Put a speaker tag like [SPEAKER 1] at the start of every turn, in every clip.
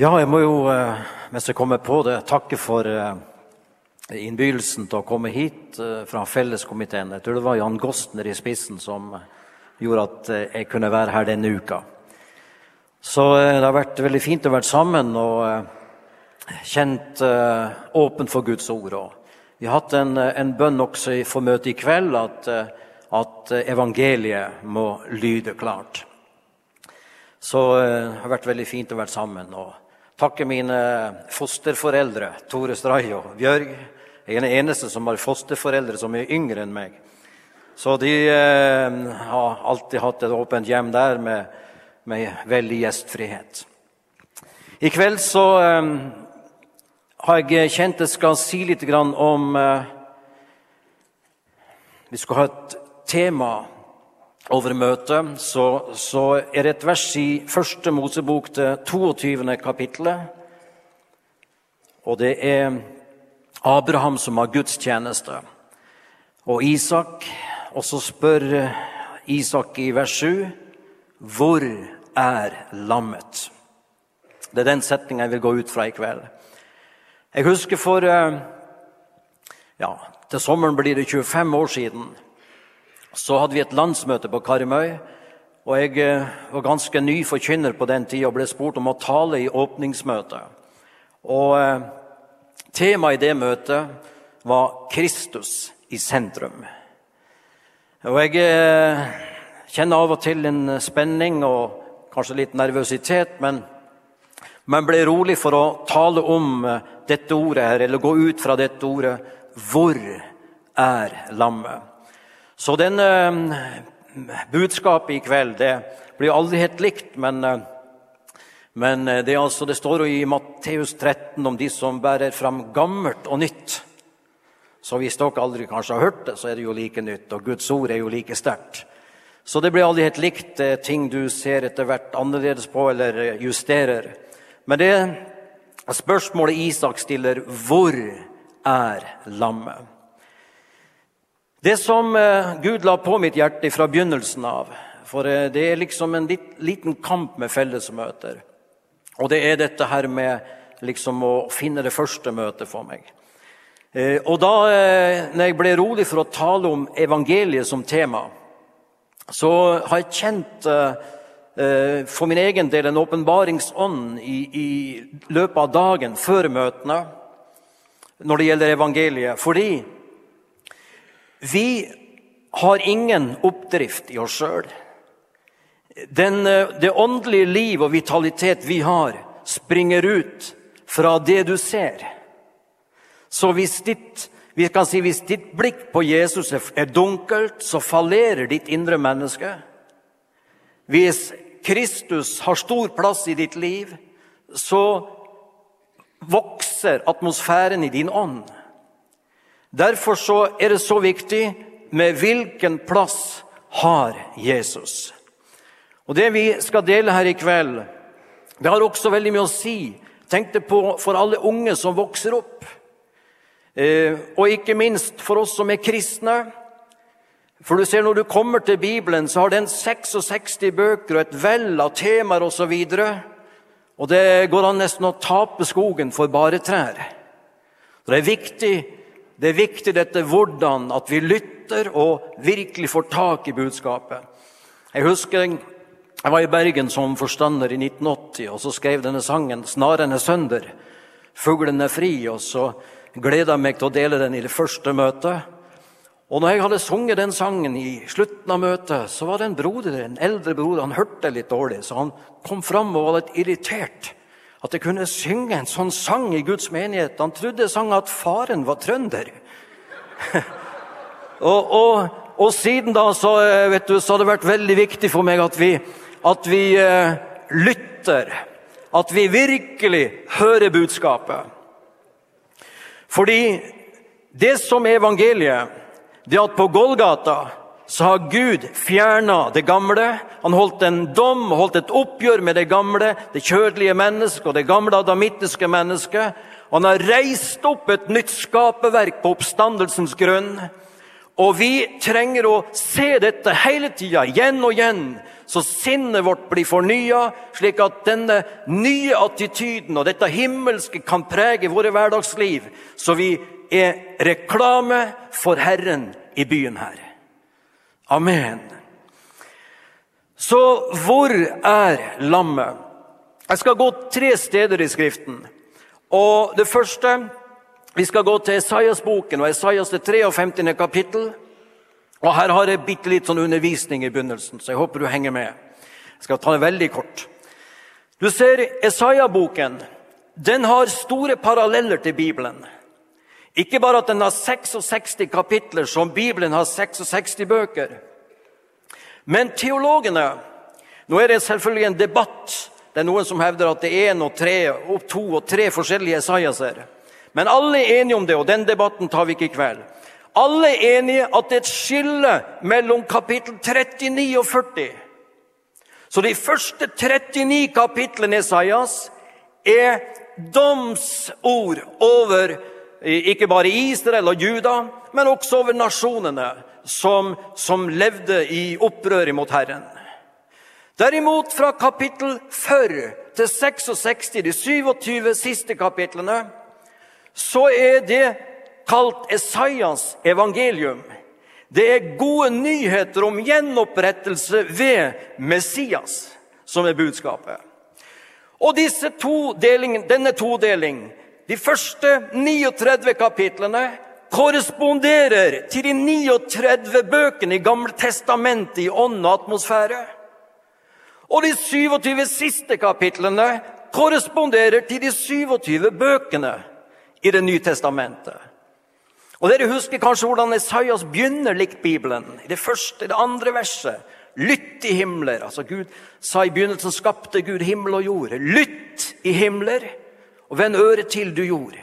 [SPEAKER 1] Ja, jeg må jo, eh, mens jeg kommer på det, takke for eh, innbydelsen til å komme hit eh, fra felleskomiteen. Jeg tror det var Jan Gostner i spissen som gjorde at jeg kunne være her denne uka. Så det har vært veldig fint å være sammen og kjent åpent for Guds ord. Vi har hatt en, en bønn også for møtet i kveld, at, at evangeliet må lyde klart. Så det har vært veldig fint å være sammen. og takke mine fosterforeldre, Tore Stray og Bjørg. Jeg er den eneste som har fosterforeldre som er yngre enn meg. Så de eh, har alltid hatt et åpent hjem der med, med veldig gjestfrihet. I kveld så eh, har jeg kjent jeg skal si litt om eh, Vi skulle ha et tema over møtet, så, så, er det et vers i første Mosebok, det 22. kapittelet. Og det er Abraham som har gudstjeneste, og Isak. Og så spør Isak i vers 7.: Hvor er lammet? Det er den setninga jeg vil gå ut fra i kveld. Jeg husker for ja, Til sommeren blir det 25 år siden så hadde vi et landsmøte på Karmøy. Og jeg eh, var ganske ny forkynner på den tida og ble spurt om å tale i åpningsmøtet. Og eh, Temaet i det møtet var 'Kristus i sentrum'. Og Jeg eh, kjenner av og til en spenning og kanskje litt nervøsitet, men, men ble rolig for å tale om dette ordet her, eller gå ut fra dette ordet. Hvor er lammet? Så denne eh, budskapet i kveld det blir aldri helt likt, men, eh, men eh, det, altså, det, står jo i Matteus 13 om de som bærer fram gammelt og nytt. Så hvis dere aldri kanskje har hørt det, så er det jo like nytt, og Guds ord er jo like sterkt. Så det blir aldri helt likt, ting du ser etter hvert annerledes på eller justerer. Men det spørsmålet Isak stiller, hvor er lammet? Det som eh, Gud la på mitt hjerte fra begynnelsen av For eh, det er liksom en liten kamp med fellesmøter. Og det er dette her med liksom å finne det første møtet for meg. Eh, og da når jeg ble rolig for å tale om evangeliet som tema, så har jeg kjent for min egen del en åpenbaringsånd i, i løpet av dagen før møtene når det gjelder evangeliet. Fordi vi har ingen oppdrift i oss sjøl. Eh, det åndelige liv og vitalitet vi har, springer ut fra det du ser. Så hvis ditt, vi kan si, hvis ditt blikk på Jesus er dunkelt, så fallerer ditt indre menneske. Hvis Kristus har stor plass i ditt liv, så vokser atmosfæren i din ånd. Derfor så er det så viktig med hvilken plass har Jesus. Og Det vi skal dele her i kveld, det har også veldig mye å si. Tenk det på for alle unge som vokser opp, eh, og ikke minst for oss som er kristne. For du ser Når du kommer til Bibelen, så har den 66 bøker og et vell av temaer osv. Og, og det går an nesten å tape skogen for bare trær. Så det er viktig det er viktig dette hvordan at vi lytter og virkelig får tak i budskapet. Jeg husker jeg var i Bergen som forstander i 1980, og så skrev denne sangen 'Snarene er sønder', 'Fuglen er fri', og så gleda jeg meg til å dele den i det første møtet. Og når jeg hadde sunget den sangen i slutten av møtet, så var det en broder, en eldre broder, han hørte litt dårlig, så han kom fram og var litt irritert. At jeg kunne synge en sånn sang i Guds menighet. Han trodde jeg sang at faren var trønder. og, og, og, siden da så, eh, du, så, har det vært veldig viktig for meg at vi, at vi uh, lytter. At vi virkelig hører budskapet. Fordi det som er evangeliet, det at på Golgata så har Gud fjerna det gamle. Han holdt en dom, holdt et oppgjør med det gamle, det kjødelige mennesket og det gamle adamittiske mennesket. Han har reist opp et nytt skaperverk på oppstandelsens grunn. Og vi trenger å se dette hele tida, igjen og igjen, så sinnet vårt blir fornya, slik at denne nye attityden og dette himmelske kan prege våre hverdagsliv, så vi er reklame for Herren i byen her. Amen. Så hvor er lammet? Jeg skal gå tre steder i Skriften. Og Det første Vi skal gå til Esaias-boken, og Esaias det 53. kapittel. Og Her har jeg bitte litt sånn undervisning i begynnelsen, så jeg håper du henger med. Jeg skal ta det veldig kort. Du ser Esaias-boken. Den har store paralleller til Bibelen. Ikke bare at den har 66 kapitler, som Bibelen har 66 bøker. Men teologene Nå er det selvfølgelig en debatt. Det er noen som hevder at det er en og tre, og to og tre forskjellige Esaiaser. Men alle er enige om det, og den debatten tar vi ikke i kveld. Alle er enige at det er et skille mellom kapittel 39 og 40. Så de første 39 kapitlene i Esaias er domsord over ikke bare Israel og Juda, men også over nasjonene som, som levde i opprør mot Herren. Derimot, fra kapittel 40 til 66, de 27 siste kapitlene, så er det kalt Esaias evangelium. Det er gode nyheter om gjenopprettelse ved Messias som er budskapet. Og to denne todeling de første 39 kapitlene korresponderer til de 39 bøkene i Gamle testamentet i ånd og atmosfære. Og de 27 siste kapitlene korresponderer til de 27 bøkene i Det nye testamentet. Og Dere husker kanskje hvordan Esaias begynner likt Bibelen. I det første, det andre verset. Lytt i himler. Altså Gud sa i begynnelsen skapte Gud himmel og jord. Lytt i himler og vend øret til du gjorde.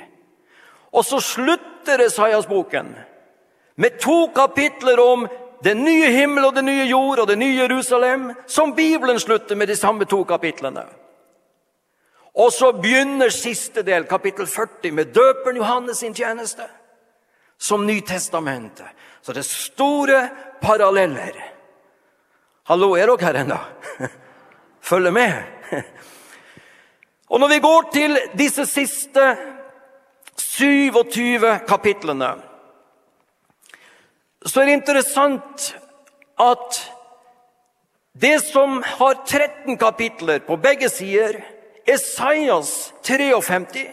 [SPEAKER 1] Og så slutter Esaias-boken med to kapitler om den nye himmel og den nye jord og det nye Jerusalem, som Bibelen slutter med de samme to kapitlene. Og så begynner siste del, kapittel 40, med døperen Johannes sin tjeneste, som Nytestamentet. Så det er store paralleller. Hallo, er dere her ennå? Følger med? Og når vi går til disse siste 27 kapitlene, så er det interessant at det som har 13 kapitler på begge sider, er Esaias 53.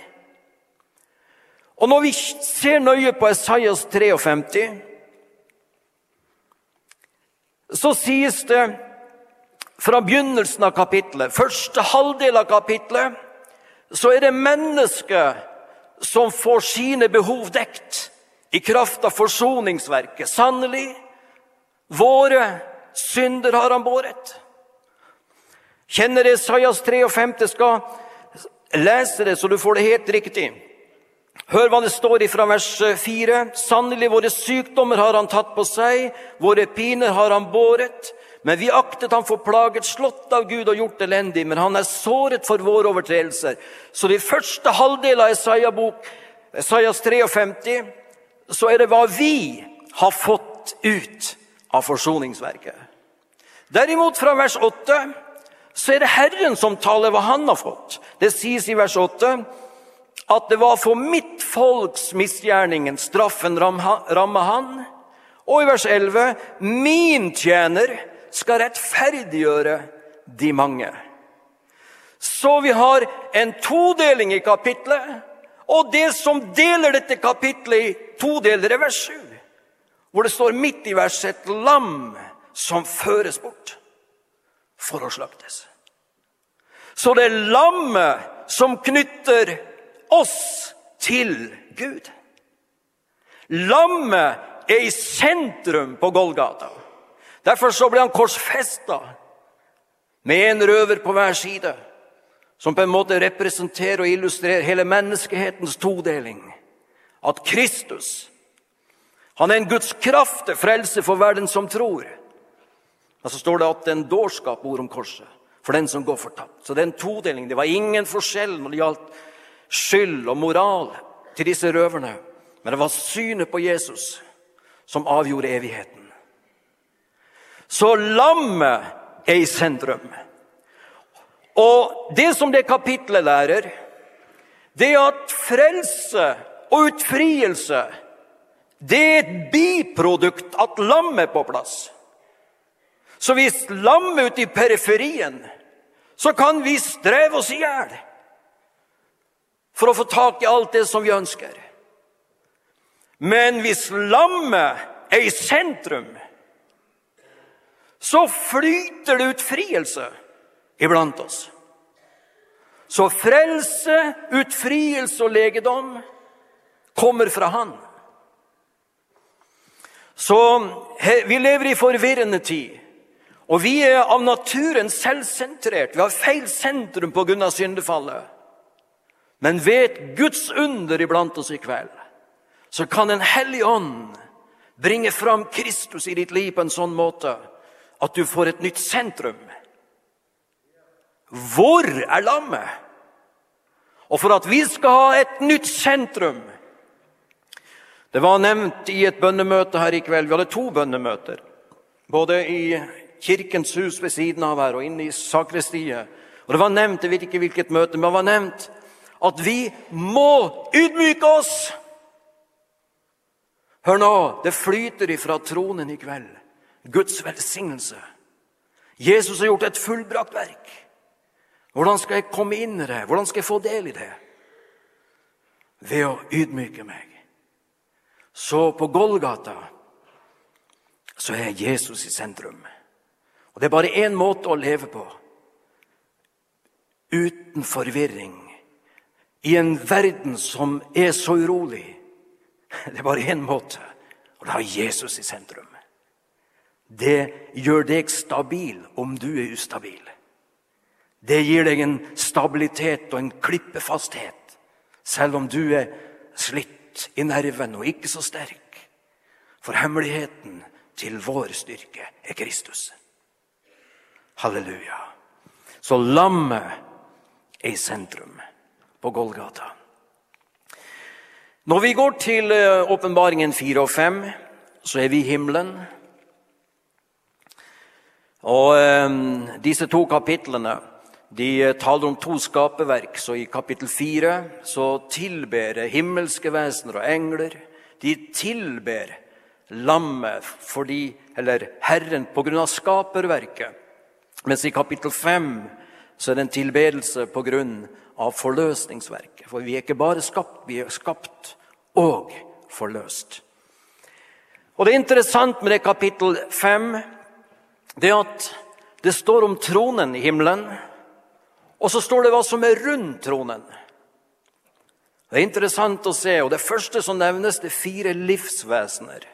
[SPEAKER 1] Og når vi ser nøye på Esaias 53, så sies det fra begynnelsen av kapitlet, første halvdel av kapitlet, så er det mennesket som får sine behov dekt i kraft av forsoningsverket. Sannelig, våre synder har han båret. Kjenner Esaias 53, skal lese det så du får det helt riktig. Hør hva det står fra vers 4. Sannelig, våre sykdommer har han tatt på seg, våre piner har han båret. Men vi aktet ham for plaget, slått av Gud og gjort elendig, men han er såret for våre overtredelser. Så i første halvdel av Isaiah bok, Isaias 53, så er det hva vi har fått ut av forsoningsverket. Derimot fra vers 8 så er det Herren som taler hva han har fått. Det sies i vers 8 at det var for mitt folks misgjerningen straffen ramma han. Og i vers 11 min tjener skal rettferdiggjøre de mange. Så vi har en todeling i kapitlet, og det som deler dette kapitlet i to deler, er vers 7, hvor det står midt i verset et lam som føres bort for å slaktes. Så det er lammet som knytter oss til Gud. Lammet er i sentrum på Golgata. Derfor så ble han korsfesta med en røver på hver side, som på en måte representerer og illustrerer hele menneskehetens todeling. At Kristus han er en Guds kraft til frelse for verden som tror. Men så står det at det er en dårskap ord om korset for den som går fortapt. Så det er en todeling. Det var ingen forskjell når det gjaldt skyld og moral til disse røverne. Men det var synet på Jesus som avgjorde evigheten. Så lammet er i sentrum. Og det som det kapitlet lærer, det er at frelse og utfrielse det er et biprodukt at lammet er på plass. Så hvis lammet er ute i periferien, så kan vi streve oss i hjel for å få tak i alt det som vi ønsker. Men hvis lammet er i sentrum, så flyter det ut frielse iblant oss. Så frelse, utfrielse og legedom kommer fra Han. Så vi lever i forvirrende tid. Og vi er av naturen selvsentrert. Vi har feil sentrum pga. syndefallet. Men ved Guds under iblant oss i kveld, så kan Den hellige ånd bringe fram Kristus i ditt liv på en sånn måte at du får et nytt sentrum. Hvor er lammet? Og for at vi skal ha et nytt sentrum Det var nevnt i et bønnemøte her i kveld. Vi hadde to bønnemøter. Både i Kirkens hus ved siden av her og inne i sakristiet. Og det var nevnt, jeg vet ikke hvilket møte, men det var nevnt at vi må ydmyke oss. Hør nå, det flyter ifra tronen i kveld. Guds velsignelse. Jesus har gjort et fullbrakt verk. Hvordan skal jeg komme inn i det? Hvordan skal jeg få del i det? Ved å ydmyke meg. Så på Golgata så er Jesus i sentrum. Og Det er bare én måte å leve på. Uten forvirring. I en verden som er så urolig. Det er bare én måte, og da er Jesus i sentrum. Det gjør deg stabil om du er ustabil. Det gir deg en stabilitet og en klippefasthet, selv om du er slitt i nerven og ikke så sterk. For hemmeligheten til vår styrke er Kristus. Halleluja. Så lammet er i sentrum på Golgata. Når vi går til eh, åpenbaringen 4 og 5, så er vi i himmelen. Og eh, disse to kapitlene de eh, taler om to skaperverk. Så i kapittel fire så tilber himmelske vesener og engler De tilber lammet fordi, eller Herren pga. skaperverket. Mens i kapittel fem så er det en tilbedelse pga. forløsningsverket. For vi er ikke bare skapt, vi er skapt og forløst. Og Det er interessant med det kapittel fem det at det står om tronen i himmelen. Og så står det hva som er rundt tronen. Det er interessant å se, og det første som nevnes, det er fire livsvesener.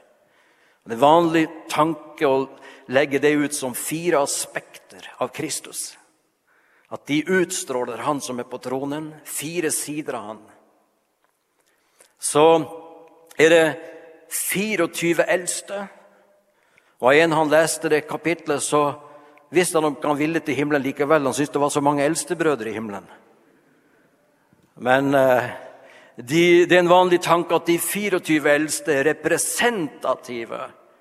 [SPEAKER 1] Det er vanlig tanke å legge det ut som fire aspekter av Kristus. At de utstråler Han som er på tronen, fire sider av Han. Så er det 24 eldste. Og en han leste det kapitlet, så visste han om han ville til himmelen likevel. Han syntes det var så mange eldstebrødre i himmelen. Men eh, de, det er en vanlig tanke at de 24 eldste er representative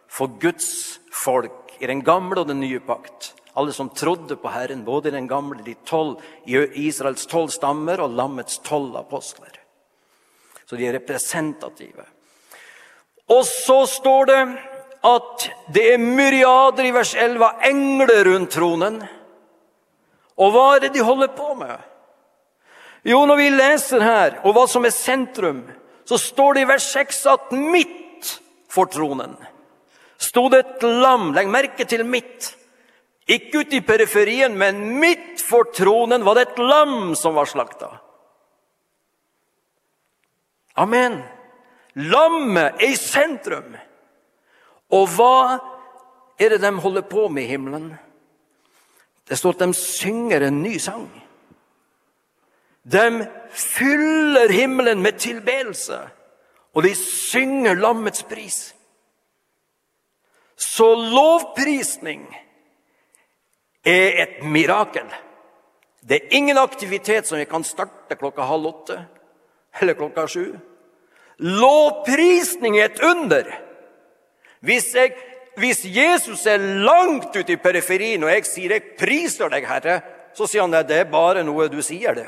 [SPEAKER 1] for Guds folk i den gamle og den nye pakt. Alle som trodde på Herren, både i den gamle, de 12, Israels tolv stammer og lammets tolv apostler. Så de er representative. Og så står det at det er myriader i vers 11 av engler rundt tronen. Og hva er det de holder på med? Jo, når vi leser her, og hva som er sentrum, så står det i vers 6 at midt for tronen sto det et lam. Legg merke til midt. Ikke ute i periferien, men midt for tronen var det et lam som var slakta. Amen. Lammet er i sentrum. Og hva er det de holder på med i himmelen? Det står at de synger en ny sang. De fyller himmelen med tilbedelse, og de synger lammets pris. Så lovprisning er et mirakel. Det er ingen aktivitet som vi kan starte klokka halv åtte eller klokka sju. Lovprisning er et under. Hvis, jeg, hvis Jesus er langt ute i periferien, og jeg sier 'jeg priser deg, Herre', så sier han at det er bare noe du sier. det.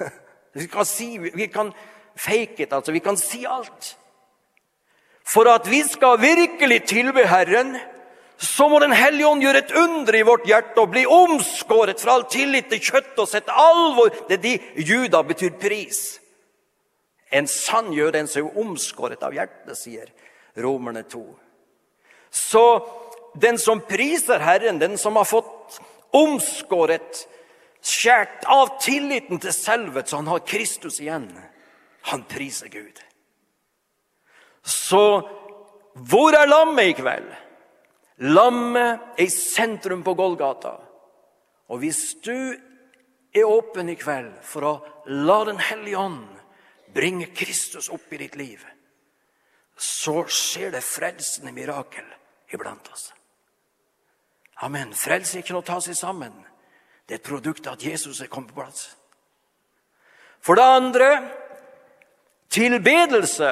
[SPEAKER 1] Vi kan, si, vi kan fake it, altså. Vi kan si alt. For at vi skal virkelig tilbe Herren, så må Den hellige ånd gjøre et under i vårt hjerte og bli omskåret fra all tillit til kjøtt og sette alvor Det de juda betyr pris. En sann gjør en er omskåret av hjertet, sier Romerne 2. Så den som priser Herren, den som har fått omskåret, skjært av tilliten til selvet, så han har Kristus igjen, han priser Gud. Så hvor er lammet i kveld? Lammet er i sentrum på Golgata. Og hvis du er åpen i kveld for å la Den hellige ånd bringe Kristus opp i ditt liv, så skjer det frelsende mirakel iblant oss. Amen. Frelse er ikke noe å ta seg sammen. Det er et produkt av at Jesus er kommet på plass. For det andre tilbedelse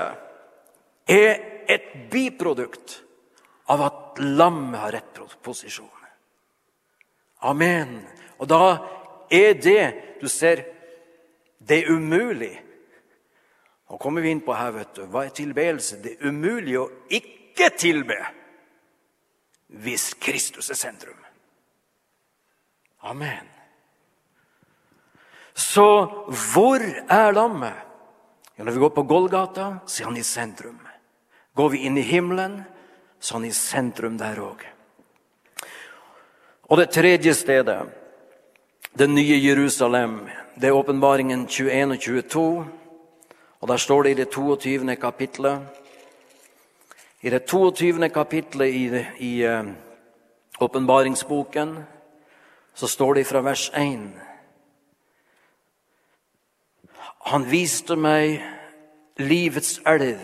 [SPEAKER 1] er et biprodukt av at lammet har rett posisjon. Amen. Og da er det Du ser, det er umulig. Nå kommer vi inn på her, vet du. Hva er tilbedelse? Det er umulig å ikke tilbe hvis Kristus er sentrum. Amen. Så hvor er lammet? Ja, når vi går på Golgata, så er han i sentrum. Går vi inn i himmelen, så er han i sentrum der òg. Og det tredje stedet, det nye Jerusalem, det er åpenbaringen 21 og 22. Og der står det i det 22. kapitlet I det 22. kapitlet i, uh, åpenbaringsboken så står det fra vers 1 Han viste meg livets elv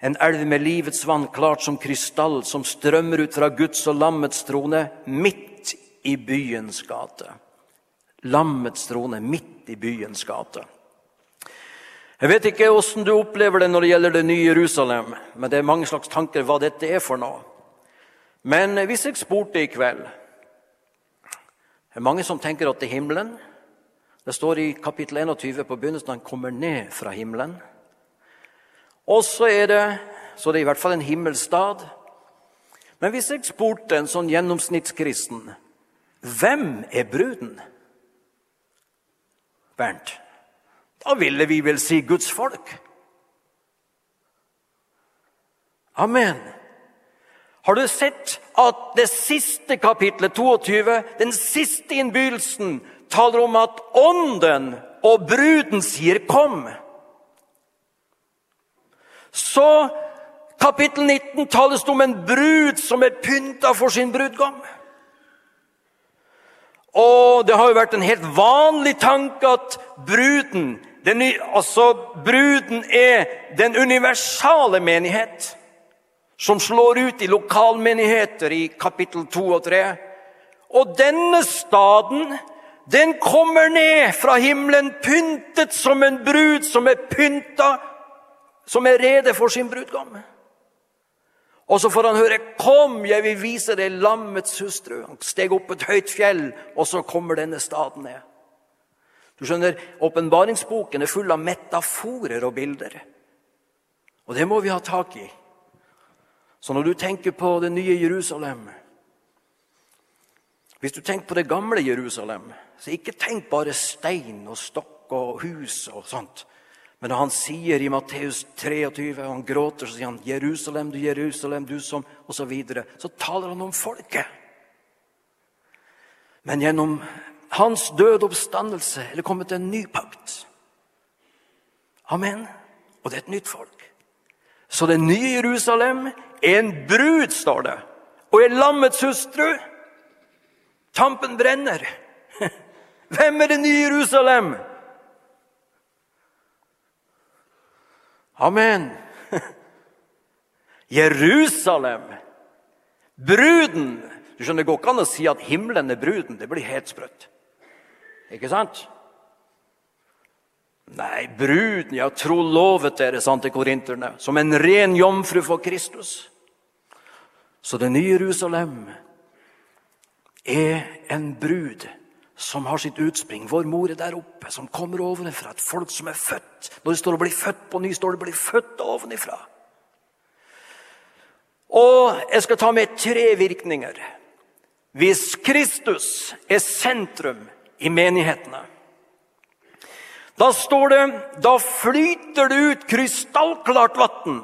[SPEAKER 1] en elv med livets vann, klart som krystall, som strømmer ut fra Guds og lammets trone midt i byens gate. Lammets trone midt i byens gate. Jeg vet ikke åssen du opplever det når det gjelder det nye Jerusalem, men det er mange slags tanker hva dette er for noe. Men hvis jeg spurte i kveld Det er mange som tenker at det er himmelen. Det står i kapittel 21 på begynnelsen at han kommer ned fra himmelen. Og så er det så det er i hvert fall en himmelstad. Men hvis jeg spurte en sånn gjennomsnittskristen hvem er bruden? Bernt, da ville vi vel si Guds folk. Amen. Har du sett at det siste kapitlet, 22, den siste innbydelsen, taler om at Ånden og bruden sier 'kom'? Så kapittel 19 tales det om en brud som er pynta for sin brudgom. Og det har jo vært en helt vanlig tanke at bruden, den, altså bruden er den universale menighet som slår ut i lokalmenigheter i kapittel 2 og 3. Og denne staden, den kommer ned fra himmelen pyntet som en brud som er pynta som er rede for sin brudgom. Og så får han høre 'Kom, jeg vil vise deg lammets hustru'. Han steg opp et høyt fjell, og så kommer denne staden ned. Du skjønner, Åpenbaringsboken er full av metaforer og bilder. Og det må vi ha tak i. Så når du tenker på det nye Jerusalem Hvis du tenker på det gamle Jerusalem, så ikke tenk bare stein og stokk og hus og sånt. Men når han sier i Matteus 23, og han gråter, så sier han 'Jerusalem, du Jerusalem, du som' Og så, videre, så taler han om folket. Men gjennom hans død oppstandelse er det kommet en ny pakt. Amen. Og det er et nytt folk. Så det nye Jerusalem er en brud, står det, og er lammets hustru. Tampen brenner. Hvem er det nye Jerusalem? Amen. Jerusalem, bruden Du skjønner, Det går ikke an å si at himmelen er bruden. Det blir helt sprøtt. Ikke sant? Nei, bruden, ja, tro lovet dere, sant, til korinterne, som en ren jomfru for Kristus. Så det nye Jerusalem er en brud som har sitt utspring. Vår mor er der oppe, som kommer ovenfra. Et folk som er født. Når det står å bli født på ny, står det å bli født ovenifra. Og jeg skal ta med tre virkninger. Hvis Kristus er sentrum i menighetene, da står det da flyter det ut krystallklart vann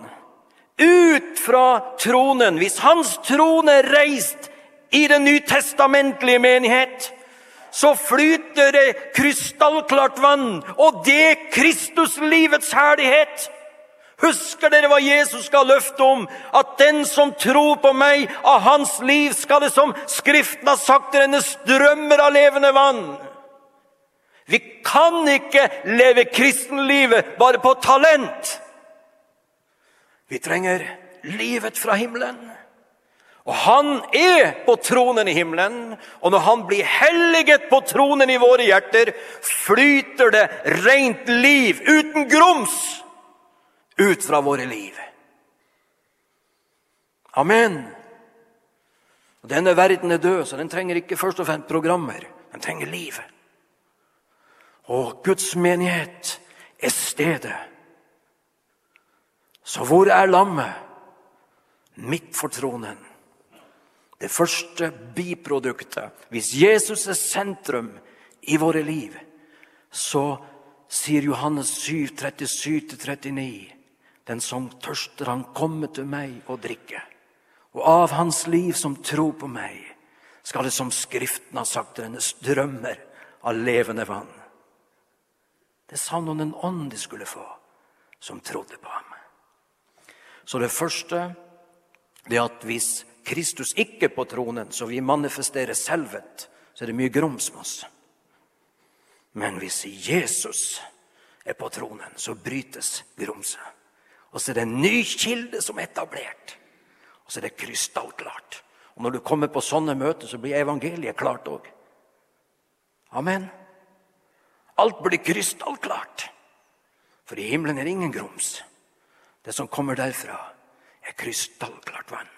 [SPEAKER 1] ut fra tronen. Hvis hans trone er reist i den nytestamentlige menighet, så flyter det krystallklart vann, og det er Kristuslivets herlighet. Husker dere hva Jesus skal løfte om? At den som tror på meg, av hans liv skal det, som Skriften har sagt, renne strømmer av levende vann. Vi kan ikke leve kristenlivet bare på talent. Vi trenger livet fra himmelen. Og han er på tronen i himmelen, og når han blir helliget på tronen i våre hjerter, flyter det rent liv uten grums ut fra våre liv. Amen. Denne verden er død, så den trenger ikke først og fremst programmer. Den trenger liv. Og Guds menighet er stedet. Så hvor er lammet? Midt for tronen. Det første biproduktet. Hvis Jesus er sentrum i våre liv, så sier Johannes 7, 37-39 Den som tørster, han kommer til meg og drikker. Og av hans liv som tror på meg, skal det som Skriften har sagt, renne strømmer av levende vann. Det sa han om ånd de skulle få, som trodde på ham. Så det første det er at hvis Kristus ikke er på tronen, så vi manifesterer selvet, så er det mye grums med oss. Men hvis Jesus er på tronen, så brytes grumset. Og så er det en ny kilde som er etablert. Og så er det krystallklart. Og når du kommer på sånne møter, så blir evangeliet klart òg. Amen. Alt blir krystallklart. For i himmelen er det ingen grums. Det som kommer derfra, er krystallklart vann.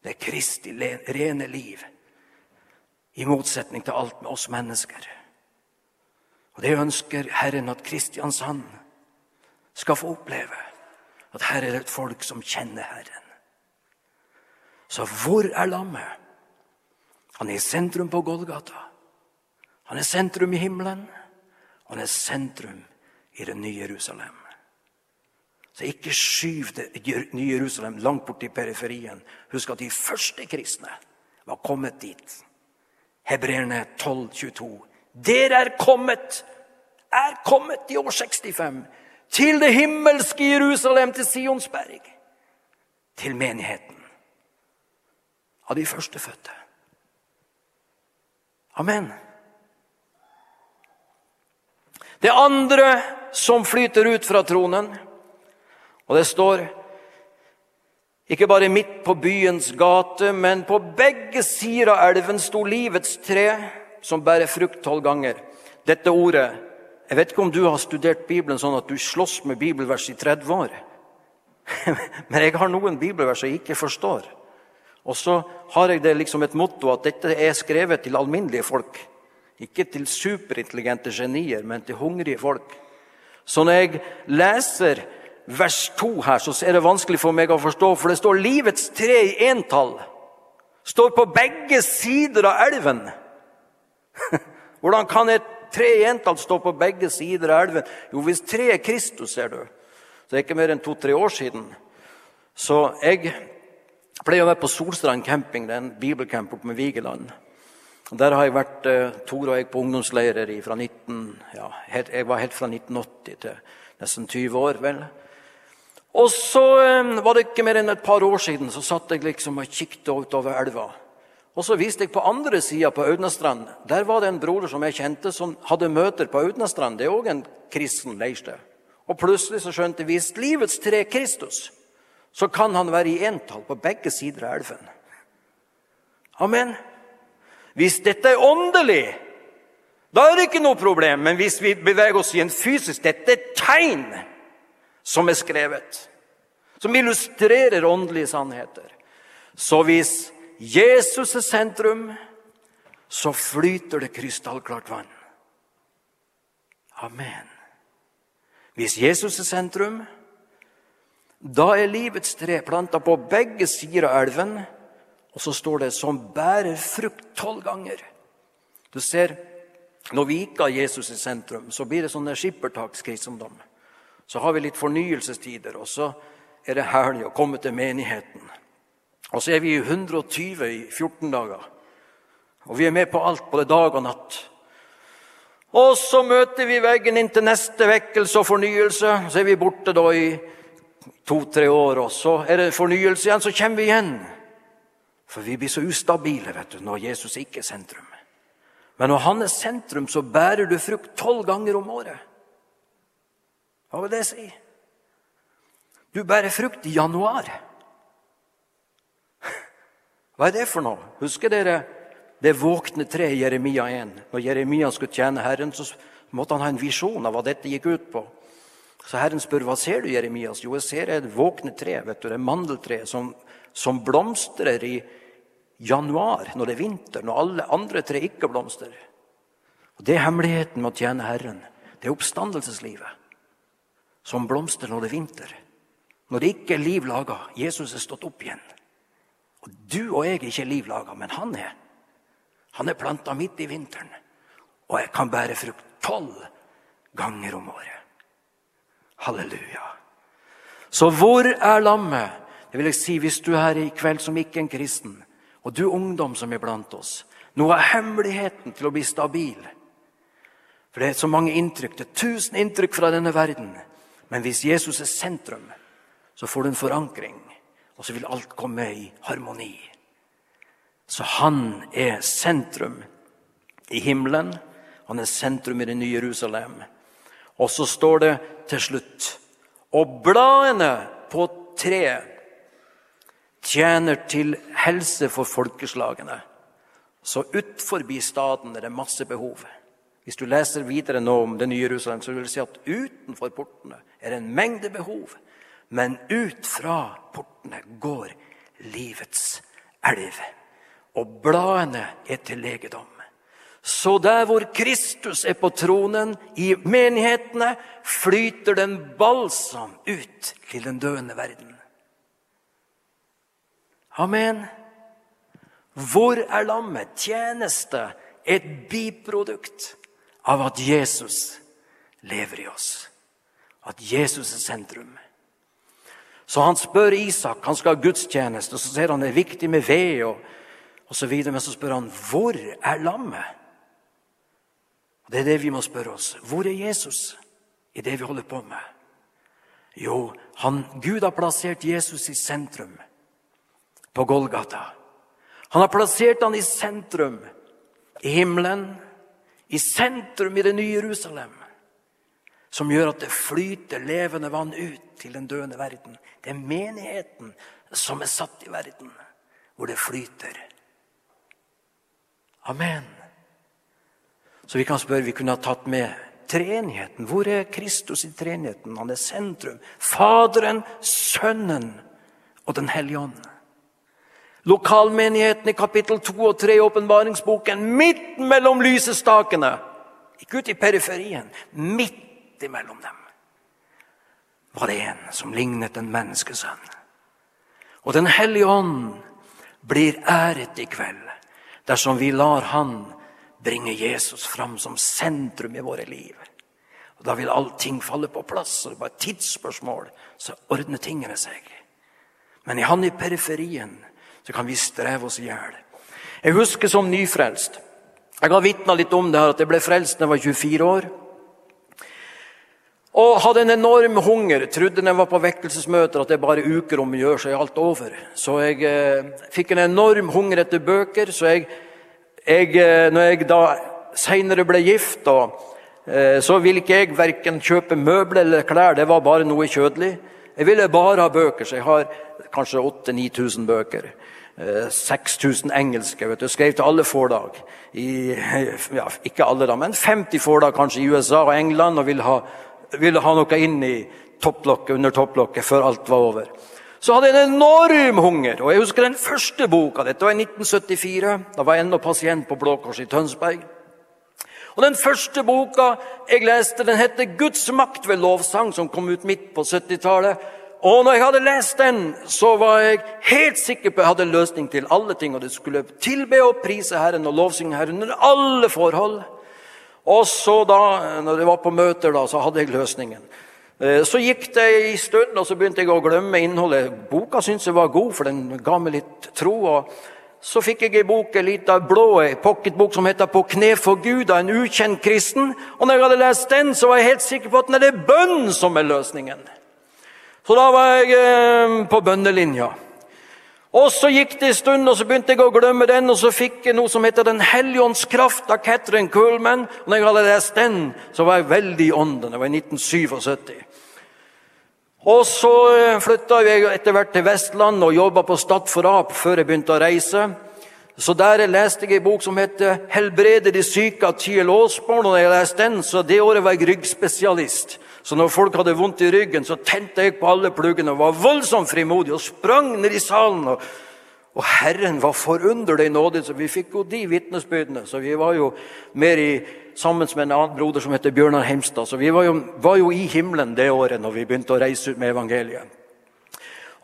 [SPEAKER 1] Det er Kristi rene liv, i motsetning til alt med oss mennesker. Og Det ønsker Herren at Kristiansand skal få oppleve. At her er det et folk som kjenner Herren. Så hvor er lammet? Han er i sentrum på Golgata. Han er sentrum i himmelen. Og han er sentrum i det nye Jerusalem. Så ikke skyv det nye Jerusalem langt bort i periferien. Husk at de første kristne var kommet dit. Hebreerne 12, 22. Dere er kommet, er kommet i år 65 til det himmelske Jerusalem, til Sionsberg. Til menigheten av de førstefødte. Amen. Det andre som flyter ut fra tronen og det står ikke bare midt på byens gate, men på begge sider av elven sto livets tre, som bærer frukt tolv ganger. Dette ordet Jeg vet ikke om du har studert Bibelen sånn at du slåss med bibelvers i 30 år. Men jeg har noen bibelvers jeg ikke forstår. Og så har jeg det liksom et motto at dette er skrevet til alminnelige folk. Ikke til superintelligente genier, men til hungrige folk. Så når jeg leser vers 2 her, så er det vanskelig for meg å forstå, for det står 'livets tre' i entall. Står på begge sider av elven. Hvordan kan et tre jenter står på begge sider av elven? Jo, hvis tre er Kristus, ser du. Så det er ikke mer enn to-tre år siden. Så jeg pleier å være på Solstrand camping, det er en bibelcamp oppe med Vigeland. Der har jeg vært eh, Tor og jeg på ungdomsleirer fra 19, ja, jeg var helt fra 1980 til nesten 20 år. vel. Og så eh, var det ikke mer enn et par år siden så satt jeg liksom og kikket utover elva. Og så viste jeg på andre sida på Audnastrand. Der var det en broder som jeg kjente, som hadde møter på Audnastrand. Det er òg en kristen leirsted. Og plutselig så skjønte vi hvis livets tre Kristus, så kan han være i entall på begge sider av elven. Amen. Hvis dette er åndelig, Da er det ikke noe problem. Men hvis vi beveger oss i en fysisk Dette er tegn som er skrevet, som illustrerer åndelige sannheter. Så hvis Jesus er sentrum, så flyter det krystallklart vann. Amen. Hvis Jesus er sentrum, da er livets tre planta på begge sider av elven, og så står det 'som bærer frukt tolv ganger'. Du ser, når vi ikke har Jesus i sentrum, så blir det sånne skippertakskristendom. Så har vi litt fornyelsestider, og så er det herlig å komme til menigheten. Og så er vi i 120 i 14 dager. Og vi er med på alt, både dag og natt. Og så møter vi veggen inn til neste vekkelse og fornyelse. Så er vi borte da i to-tre år, og så er det fornyelse igjen. Så kommer vi igjen. For vi blir så ustabile vet du, når Jesus ikke er sentrum. Men når han er sentrum, så bærer du frukt tolv ganger om året. Hva vil det si? Du bærer frukt i januar. Hva er det for noe? Husker dere det våkne treet i Jeremia 1? Når Jeremia skulle tjene Herren, så måtte han ha en visjon av hva dette gikk ut på. Så Herren spør hva ser du, Jeremias? Jo, jeg ser et våkne tre, vet du, det mandeltre som, som blomstrer i januar, når det er vinter, når alle andre tre ikke blomstrer. Og Det er hemmeligheten med å tjene Herren. Det er oppstandelseslivet som blomstrer når det er vinter. Når det ikke er liv laga. Jesus er stått opp igjen. Og Du og jeg er ikke livlaga, men han er. Han er planta midt i vinteren. Og jeg kan bære frukt tolv ganger om året. Halleluja. Så hvor er lammet? Det vil jeg si hvis du er her i kveld som ikke en kristen, og du ungdom som er blant oss. Noe av hemmeligheten til å bli stabil. For det er så mange inntrykk. Det er tusen inntrykk fra denne verden. Men hvis Jesus er sentrum, så får du en forankring, og så vil alt komme i harmoni. Så han er sentrum i himmelen. Han er sentrum i det nye Jerusalem. Og så står det til slutt Og bladene på treet tjener til helse for folkeslagene. Så utfor staden er det masse behov. Hvis du leser videre nå om det nye Jerusalem, så vil du si at utenfor portene er det en mengde behov. Men ut fra portene går livets elv. Og bladene er til legedom. Så der hvor Kristus er på tronen, i menighetene, flyter den balsam ut til den døende verden. Amen. Hvor er lammet? Tjeneste. Et biprodukt av at Jesus lever i oss. At Jesus er sentrum. Så han spør Isak, han skal ha gudstjeneste, og så ser han det er viktig med ved. og, og så videre, Men så spør han hvor er lammet? Det er det vi må spørre oss. Hvor er Jesus i det vi holder på med? Jo, han, Gud har plassert Jesus i sentrum på Golgata. Han har plassert han i sentrum i himmelen, i sentrum i det nye Jerusalem som gjør at det flyter levende vann ut til den døende verden. Det er menigheten som er satt i verden, hvor det flyter. Amen. Så vi kan spørre, vi kunne ha tatt med treenigheten. Hvor er Kristus i treenigheten? Han er sentrum. Faderen, Sønnen og Den hellige ånd. Lokalmenigheten i kapittel 2 og 3 i åpenbaringsboken, midt mellom lysestakene. Ikke ute i periferien. Midt imellom dem var det en som lignet en menneskesønn. Og Den hellige ånd blir æret i kveld dersom vi lar Han bringe Jesus fram som sentrum i våre liv. Og Da vil allting falle på plass. og Det er bare et tidsspørsmål, så ordner tingene seg. Men i Han i periferien så kan vi streve oss i hjel. Jeg husker som nyfrelst. Jeg har vitna litt om det her, at jeg ble frelst da jeg var 24 år. Og hadde en enorm hunger. Trodde når jeg var på vekkelsesmøter at det bare uker om å gjøre, så er alt over. Så jeg eh, fikk en enorm hunger etter bøker. Så jeg, jeg eh, når jeg da seinere ble gift, og, eh, så ville ikke jeg verken kjøpe møbler eller klær. Det var bare noe kjødelig. Jeg ville bare ha bøker, så jeg har kanskje 8000-9000 bøker. 6000 engelske. vet du, Skrev til alle forlag. I, ja, ikke alle, da, men 50 forlag kanskje i USA og England og ville ha, ville ha noe inn i topplokket, under topplokket før alt var over. Så hadde jeg en enorm hunger. og Jeg husker den første boka. Dette var i 1974. Da var jeg ennå pasient på Blå Kors i Tønsberg. Og Den første boka jeg leste, den heter 'Guds makt ved lovsang', som kom ut midt på 70-tallet. Og når jeg hadde lest den, så var jeg helt sikker på at jeg hadde løsning til alle ting. Og det skulle tilbe og prise Herren og lovsynge Herren under alle forhold. Og så da, når det var på møter, da, så hadde jeg løsningen. Eh, så gikk det en stund, og så begynte jeg å glemme innholdet. Boka syntes jeg var god, for den ga meg litt tro. og Så fikk jeg ei bok, en liten blå pocketbok som heter 'På kne for Gud' av en ukjent kristen. Og når jeg hadde lest den, så var jeg helt sikker på at det er bønn som er løsningen. Så da var jeg eh, på bønnelinja. Og Så gikk det en stund, og så begynte jeg å glemme den. Og så fikk jeg noe som heter Den hellige ånds kraft av Catherine Coolman. Og når jeg hadde lest den, så var jeg veldig i ånden. Det var i 1977. Og så eh, flytta jeg etter hvert til Vestland og jobba på Stad for Ap før jeg begynte å reise. Så der leste jeg en bok som heter 'Helbrede de syke' av Tiel Aasborn. Og når jeg leste den, så det året var jeg ryggspesialist. Så når folk hadde vondt i ryggen, så tente jeg på alle pluggene og var voldsomt frimodig og sprang ned i salen. og og Herren var forunderlig nådig, så vi fikk jo de vitnesbyrdene. Så vi var jo mer i, sammen med en annen broder som heter Bjørnar Hemstad. Så vi var jo, var jo, i himmelen det året når vi begynte å reise ut med evangeliet.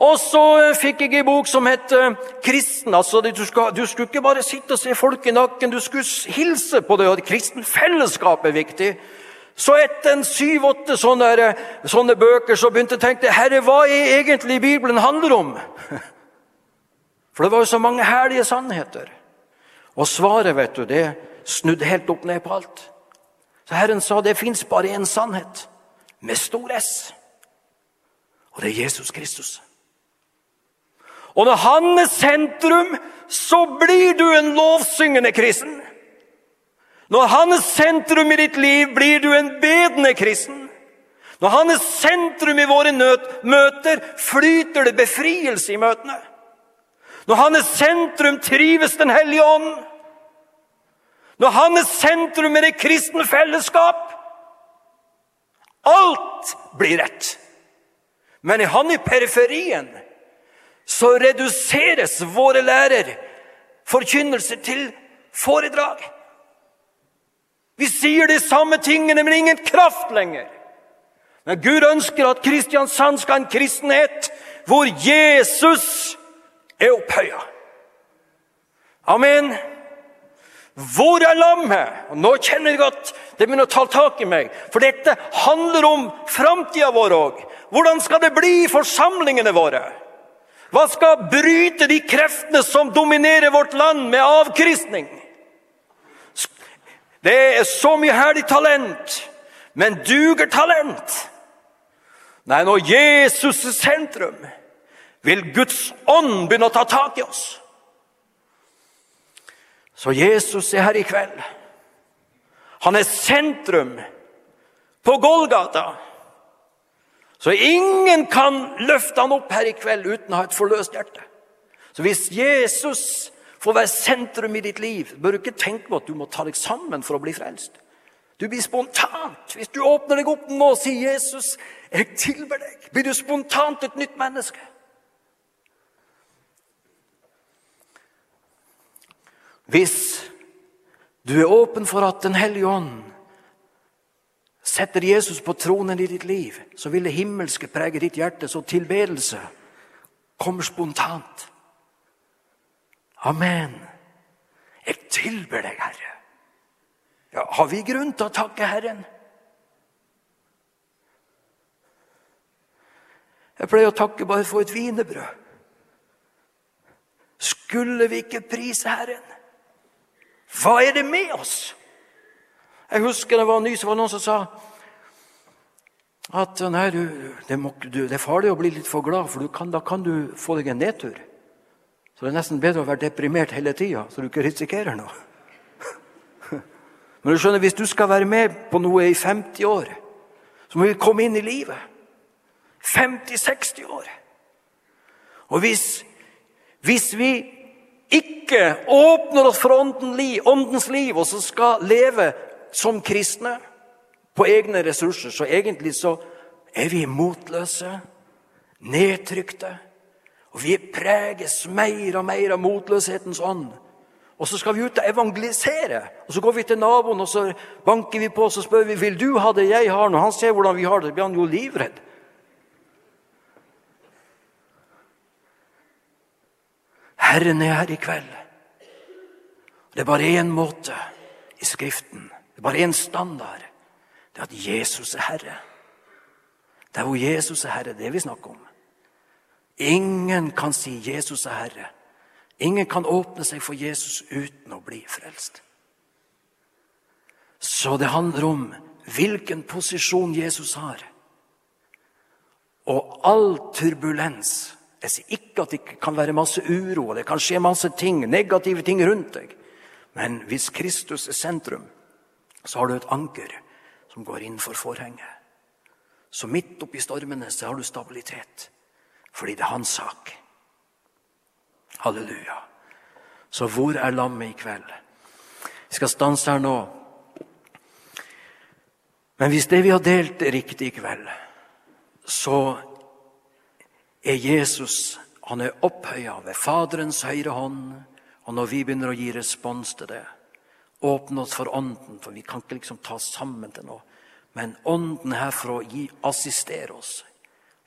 [SPEAKER 1] Og så eh, fikk jeg en bok som het eh, 'Kristen'. Altså, du, skal, du, skulle ikke bare sitte og se folk i nakken, du skulle hilse på det. og Kristenfellesskap er viktig. Så etter syv-åtte sånne, sånne, bøker så begynte jeg å tenke Herre, hva er egentlig Bibelen handler om? For det var jo så mange herlige sannheter. Og svaret, vet du, det snudde helt opp ned på alt. Så Herren sa det fins bare én sannhet, med stor S. Og det er Jesus Kristus. Og når han er sentrum, så blir du en lovsyngende kristen. Når han er sentrum i ditt liv, blir du en bedende kristen. Når han er sentrum i våre møter, flyter det befrielse i møtene. Når han er sentrum, trives Den hellige ånd. Når han er sentrum i det kristne fellesskap Alt blir rett. Men er han i periferien, så reduseres våre lærer forkynnelse til foredrag. Vi sier de samme tingene, men ingen kraft lenger. Men Gud ønsker at Kristiansand skal ha en kristenhet hvor Jesus er opphøya. Amen. Hvor er lammet? Og nå kjenner jeg at det begynner å ta tak i meg. For dette handler om framtida vår òg. Hvordan skal det bli i forsamlingene våre? Hva skal bryte de kreftene som dominerer vårt land med avkristning? Det er så mye herlig talent, men duger talent? Nei, når Jesus er sentrum, vil Guds ånd begynne å ta tak i oss. Så Jesus er her i kveld. Han er sentrum på Golgata. Så ingen kan løfte han opp her i kveld uten å ha et forløst hjerte. Så hvis Jesus får være sentrum i ditt liv, bør du ikke tenke på at du må ta deg sammen for å bli frelst. Du blir spontant. Hvis du åpner deg opp nå og sier 'Jesus, jeg tilber deg', blir du spontant et nytt menneske. Hvis du er åpen for at Den hellige ånd setter Jesus på tronen i ditt liv, så vil det himmelske prege ditt hjerte, så tilbedelse kommer spontant. Amen. Jeg tilber deg, Herre. Ja, har vi grunn til å takke Herren? Jeg pleier å takke bare for et wienerbrød. Skulle vi ikke prise Herren? Hva er det med oss? Jeg husker det var ny, så var det noen som sa at nei, du, det, må, du, det, er farlig å bli litt for glad, for kan, da kan du få deg en nedtur. Så det er nesten bedre å være deprimert hele tida, så du ikke risikerer noe. Men du skjønner, hvis du skal være med på noe i 50 år, så må vi komme inn i livet. 50-60 år. Og hvis, hvis vi ikke åpner oss for åndens liv, og så skal leve som kristne på egne ressurser, så egentlig så er vi motløse, nedtrykte. Og vi preges mer og mer av motløshetens ånd. Og så skal vi ut og evangelisere. Og Så går vi til naboen og så banker vi på og så spør vi, vil du ha det jeg har. Når han ser hvordan vi har det, blir han jo livredd. Herren er her i kveld. Det er bare én måte i Skriften. Det er bare én standard. Det er at Jesus er Herre. Det er hvor Jesus er Herre, det vi snakker om. Ingen kan si 'Jesus er Herre'. Ingen kan åpne seg for Jesus uten å bli frelst. Så det handler om hvilken posisjon Jesus har. Og all turbulens Jeg sier ikke at det kan være masse uro, og det kan skje masse ting, negative ting rundt deg. Men hvis Kristus er sentrum, så har du et anker som går inn for forhenget. Så midt oppi stormene så har du stabilitet, fordi det er hans sak. Halleluja. Så hvor er lammet i kveld? Vi skal stanse her nå. Men hvis det vi har delt, er riktig i kveld, så er Jesus han er opphøya ved Faderens høyre hånd. Og når vi begynner å gi respons til det, åpne oss for Ånden, for vi kan ikke liksom ta sammen til noe, men Ånden er her å gi, assistere oss,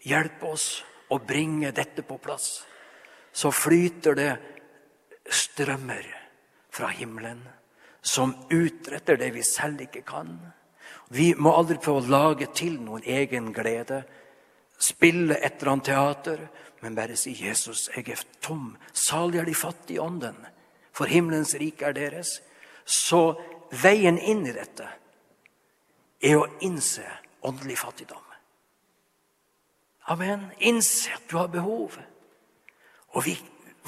[SPEAKER 1] hjelpe oss å bringe dette på plass så flyter det strømmer fra himmelen som utretter det vi selv ikke kan. Vi må aldri prøve å lage til noen egen glede, spille et eller annet teater, men bare si 'Jesus, jeg er tom'. Salig er de fattige i ånden, for himmelens rike er deres. Så veien inn i dette er å innse åndelig fattigdom. Amen. Innse at du har behov. Og vi,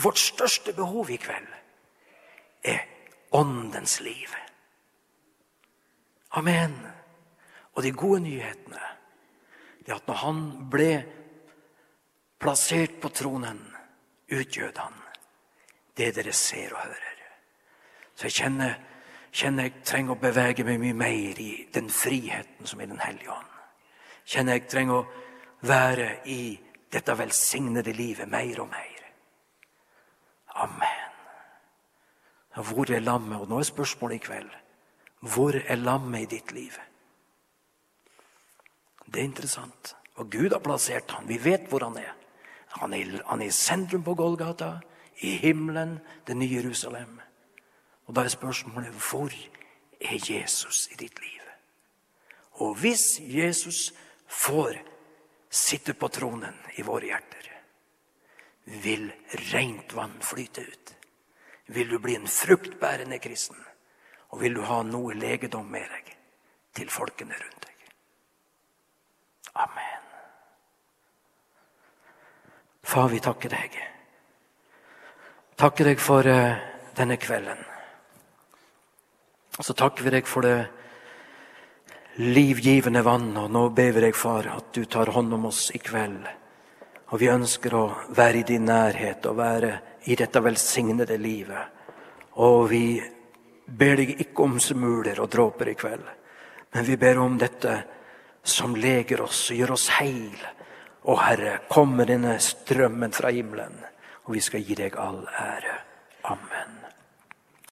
[SPEAKER 1] vårt største behov i kveld er åndens liv. Amen. Og de gode nyhetene er at når han ble plassert på tronen, utgjød han det dere ser og hører. Så jeg kjenner, kjenner jeg trenger å bevege meg mye mer i den friheten som er Den hellige ånd. Kjenner jeg trenger å være i dette velsignede livet mer og mer. Amen. Hvor er lammet? Og nå er spørsmålet i kveld hvor er lammet i ditt liv? Det er interessant. Og Gud har plassert han. Vi vet hvor han er. Han er, han er i sentrum på Golgata, i himmelen, det nye Jerusalem. Og da er spørsmålet hvor er Jesus i ditt liv? Og hvis Jesus får sitte på tronen i våre hjerter vil rent vann flyte ut. Vil du bli en fruktbærende kristen, og vil du ha noe legedom med deg til folkene rundt deg. Amen. Far, vi takker deg. Takker deg for uh, denne kvelden. Og så takker vi deg for det livgivende vann. Og nå ber vi deg, far, at du tar hånd om oss i kveld. Og vi ønsker å være i din nærhet og være i dette velsignede livet. Og vi ber deg ikke om smuler og dråper i kveld, men vi ber om dette som leger oss og gjør oss heil. Og Herre, kom med denne strømmen fra himmelen, og vi skal gi deg all ære.